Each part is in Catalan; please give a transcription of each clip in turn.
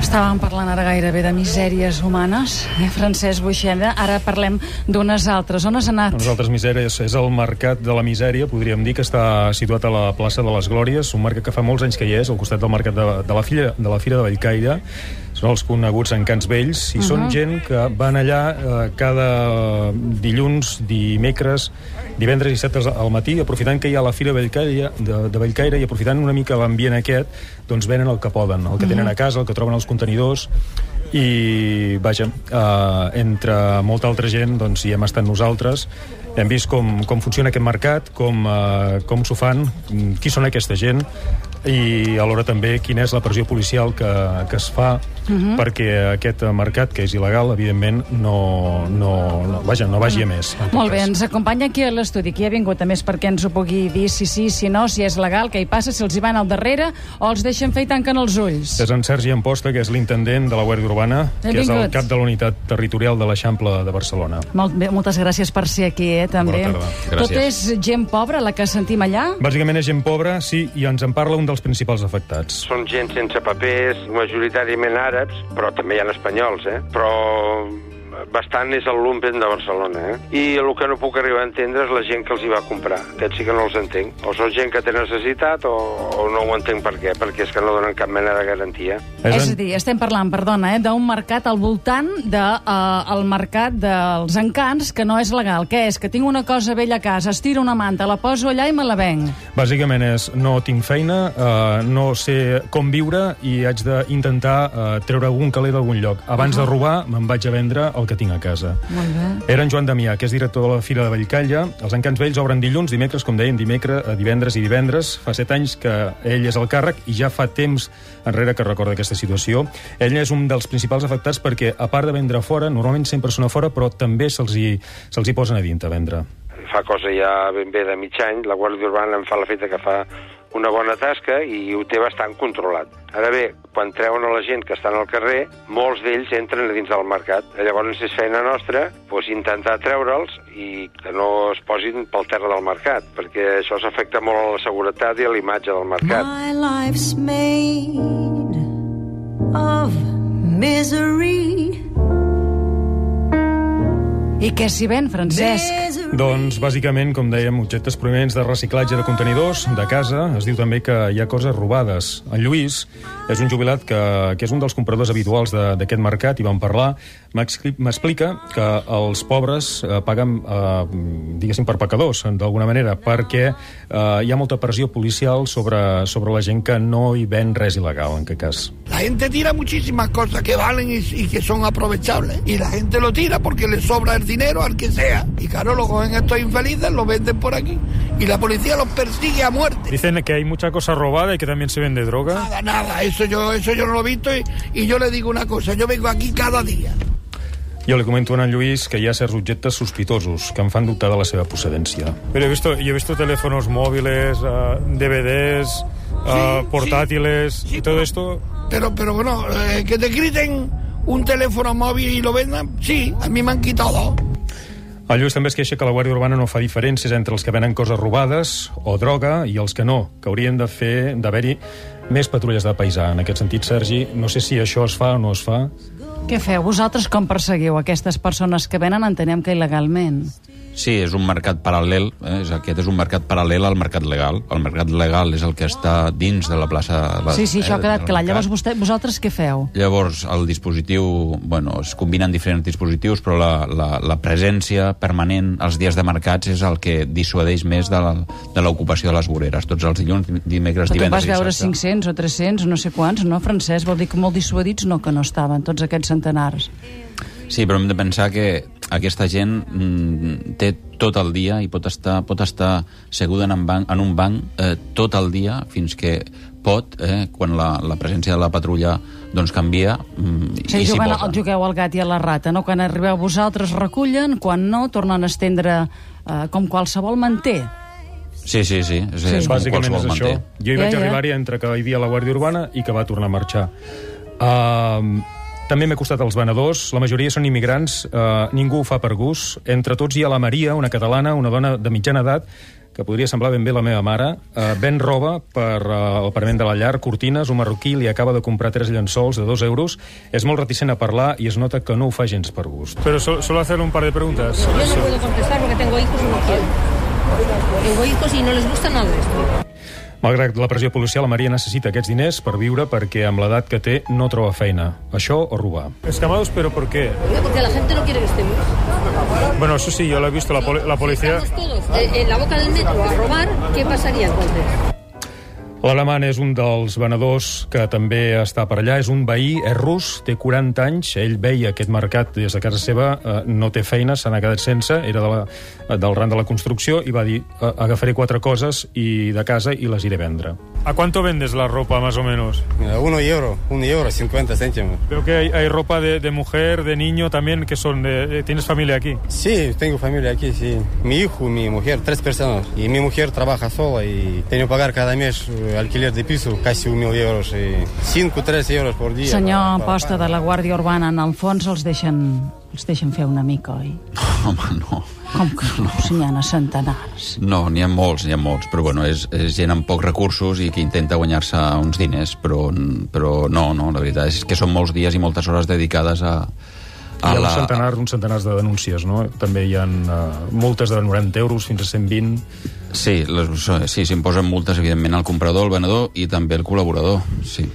Estàvem parlant ara gairebé de misèries humanes, eh, Francesc Buixeda. Ara parlem d'unes altres. On has anat? Les altres misèries és el Mercat de la Misèria, podríem dir que està situat a la plaça de les Glòries, un mercat que fa molts anys que hi és, al costat del mercat de, de, la, Fira, de la Fira de Bellcaire. Són els coneguts encants vells i uh -huh. són gent que van allà eh, cada dilluns, dimecres, divendres i dissabtes al matí, aprofitant que hi ha la Fira Bellcaire, de, de Bellcaire i aprofitant una mica l'ambient aquest, doncs venen el que poden, el que tenen a casa, el que troben als contenidors i vaja, eh, entre molta altra gent doncs hi hem estat nosaltres hem vist com, com funciona aquest mercat com, eh, com s'ho fan qui són aquesta gent i alhora també quina és la pressió policial que, que es fa uh -huh. perquè aquest mercat, que és il·legal, evidentment no, no, no, vaja, no vagi a més. Molt bé, ens acompanya aquí a l'estudi. Qui ha vingut a més perquè ens ho pugui dir si sí, si no, si és legal, què hi passa, si els hi van al darrere o els deixen fer i tanquen els ulls. És en Sergi Amposta, que és l'intendent de la Guàrdia Urbana, que és el cap de la unitat territorial de l'Eixample de Barcelona. Molt bé, moltes gràcies per ser aquí, eh, també. Bona tarda. Tot és gent pobra, la que sentim allà? Bàsicament és gent pobra, sí, i ens en parla un dels principals afectats. Són gent sense papers, majoritàriament àrabs, però també hi ha espanyols, eh? Però bastant és el lumpen de Barcelona, eh? I el que no puc arribar a entendre és la gent que els hi va comprar. Aquests sí que no els entenc. O són gent que té necessitat o, o no ho entenc per què, perquè és que no donen cap mena de garantia. És, és a dir, estem parlant, perdona, eh, d'un mercat al voltant del de, uh, el mercat dels encants que no és legal. Què és? Que tinc una cosa vella a casa, estiro una manta, la poso allà i me la venc. Bàsicament és no tinc feina, uh, no sé com viure i haig d'intentar uh, treure algun caler d'algun lloc. Abans uh -huh. de robar me'n vaig a vendre el que tinc a casa. Molt bé. Era en Joan Damià, que és director de la Fira de Vallcalla. Els encants vells obren dilluns, dimecres, com deien, dimecres, eh, divendres i divendres. Fa set anys que ell és el càrrec i ja fa temps enrere que recorda aquesta situació. Ell és un dels principals afectats perquè, a part de vendre fora, normalment sempre són a fora, però també se'ls hi, se hi posen a dintre a vendre. Fa cosa ja ben bé de mig any, la Guàrdia Urbana em fa la feta que fa una bona tasca i ho té bastant controlat. Ara bé, quan treuen a la gent que estan al carrer, molts d'ells entren a dins del mercat. Llavors és feina nostra doncs, intentar treure'ls i que no es posin pel terra del mercat, perquè això s'afecta molt a la seguretat i a la imatge del mercat. My life's made of misery. I què s'hi ven, Francesc? Doncs, bàsicament, com dèiem, objectes provenents de reciclatge de contenidors, de casa. Es diu també que hi ha coses robades. En Lluís és un jubilat que, que és un dels compradors habituals d'aquest mercat i vam parlar. M'explica que els pobres eh, paguen, eh, diguéssim, per pecadors, d'alguna manera, perquè eh, hi ha molta pressió policial sobre, sobre la gent que no hi ven res il·legal, en aquest cas. La gente tira muchísimas cosas que valen y, y que son aprovechables. Y la gente lo tira porque le sobra el dinero al que sea. Y claro, lo cogen estos infelices, lo venden por aquí. Y la policía los persigue a muerte. Dicen que hay mucha cosa robada y que también se vende droga. Nada, nada, eso yo, eso yo no lo he visto y, y yo le digo una cosa, yo vengo aquí cada día. Jo li comento a en Lluís que hi ha certs objectes sospitosos que em fan dubtar de la seva procedència. Pero he visto, he visto teléfonos móviles, uh, DVDs, uh, Sí, portátiles, sí, sí, y todo pero- esto... Pero, pero bueno, eh, que te griten un teléfono móvil y lo vendan, sí, a mí me han quitado dos. El Lluís també es queixa que la Guàrdia Urbana no fa diferències entre els que venen coses robades o droga i els que no, que haurien de fer d'haver-hi més patrulles de paisà. En aquest sentit, Sergi, no sé si això es fa o no es fa. Què feu? Vosaltres com perseguiu aquestes persones que venen, entenem que il·legalment? Sí, és un mercat paral·lel, eh? és, aquest és un mercat paral·lel al mercat legal. El mercat legal és el que està dins de la plaça... La, Sí, sí, això ha eh, quedat clar. Llavors, vostè, vosaltres què feu? Llavors, el dispositiu, bueno, es combinen diferents dispositius, però la, la, la presència permanent als dies de mercats és el que dissuadeix més de la- de l'ocupació de les voreres. Tots els dilluns, dimecres, Però tu divendres vas i veure dissabte. 500 o 300, no sé quants, no, Francesc? Vol dir que molt dissuadits no, que no estaven, tots aquests centenars. Sí, però hem de pensar que aquesta gent mm, té tot el dia i pot estar, pot estar seguda en un banc, en un banc eh, tot el dia fins que pot, eh, quan la, la presència de la patrulla doncs canvia mm, O sigui, i s'hi juguen, posa. jugueu al gat i a la rata, no? Quan arribeu vosaltres recullen, quan no, tornen a estendre eh, com qualsevol manté. Sí, sí, sí. És, Sí. és Bàsicament és això. manté. Jo hi Ja, vaig ja. arribar-hi entre que hi havia la Guàrdia Urbana i que va tornar a marxar. Uh, També m'he costat els venedors, la majoria són immigrants, eh, ningú ho fa per gust. Entre tots hi ha la Maria, una catalana, una dona de mitjana edat, que podria semblar ben bé la meva mare, eh, ven roba per eh, el parament de la llar, cortines, un marroquí li acaba de comprar tres llençols de dos euros, és molt reticent a parlar i es nota que no ho fa gens per gust. Pero so- solo hacer un par de preguntas. Yo no puedo contestar porque tengo hijos y no quiero. Tengo hijos y no les gusta nada esto. Malgrat la pressió policial, la Maria necessita aquests diners per viure perquè amb l'edat que té no troba feina. Això o robar. Escamados, pero ¿por qué? Oiga, Porque la gente no quiere que estemos. Bueno, eso sí, yo lo he visto, la, poli- la policía... Estamos todos eh, en la boca del metro a robar, ¿qué pasaría entonces? L'Alaman és un dels venedors que també està per allà. És un veí, és rus, té 40 anys. Ell veia aquest mercat des de casa seva, eh, no té feina, se n'ha quedat sense, era de la, del ran de la construcció i va dir eh, agafaré quatre coses i de casa i les iré vendre. ¿A cuánto vendes la ropa, más o menos? Mira, Uno euro, un euro, 50 céntimos. Veo que hay, hay ropa de, de mujer, de niño también, que son de... eh, ¿Tienes familia aquí? Sí, tengo familia aquí, sí. Mi hijo, mi mujer, tres personas. Y mi mujer trabaja sola y tengo que pagar cada mes eh, alquiler de piso, casi un mil euros. Y cinco, tres euros por día. Senyor para- para- Amposta de la Guàrdia Urbana, en el fons els deixen, els deixen fer una mica, oi? Home, no. Com que no? Si n'hi ha a centenars. No, n'hi ha molts, n'hi ha molts, però bueno, és, és gent amb pocs recursos i que intenta guanyar-se uns diners, però, però no, no, la veritat és que són molts dies i moltes hores dedicades a, Hi ha un centenar, uns centenars de denúncies, no? També hi ha uh, multes de 90 euros fins a 120. Sí, les, sí, s'imposen multes, evidentment, al comprador, al venedor i també al col·laborador, sí.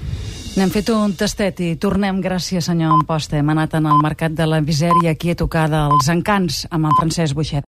N'hem fet un tastet i tornem, gràcies senyor Amposta. Hem anat en el mercat de la misèria aquí a tocar dels encants amb en Francesc Buixet.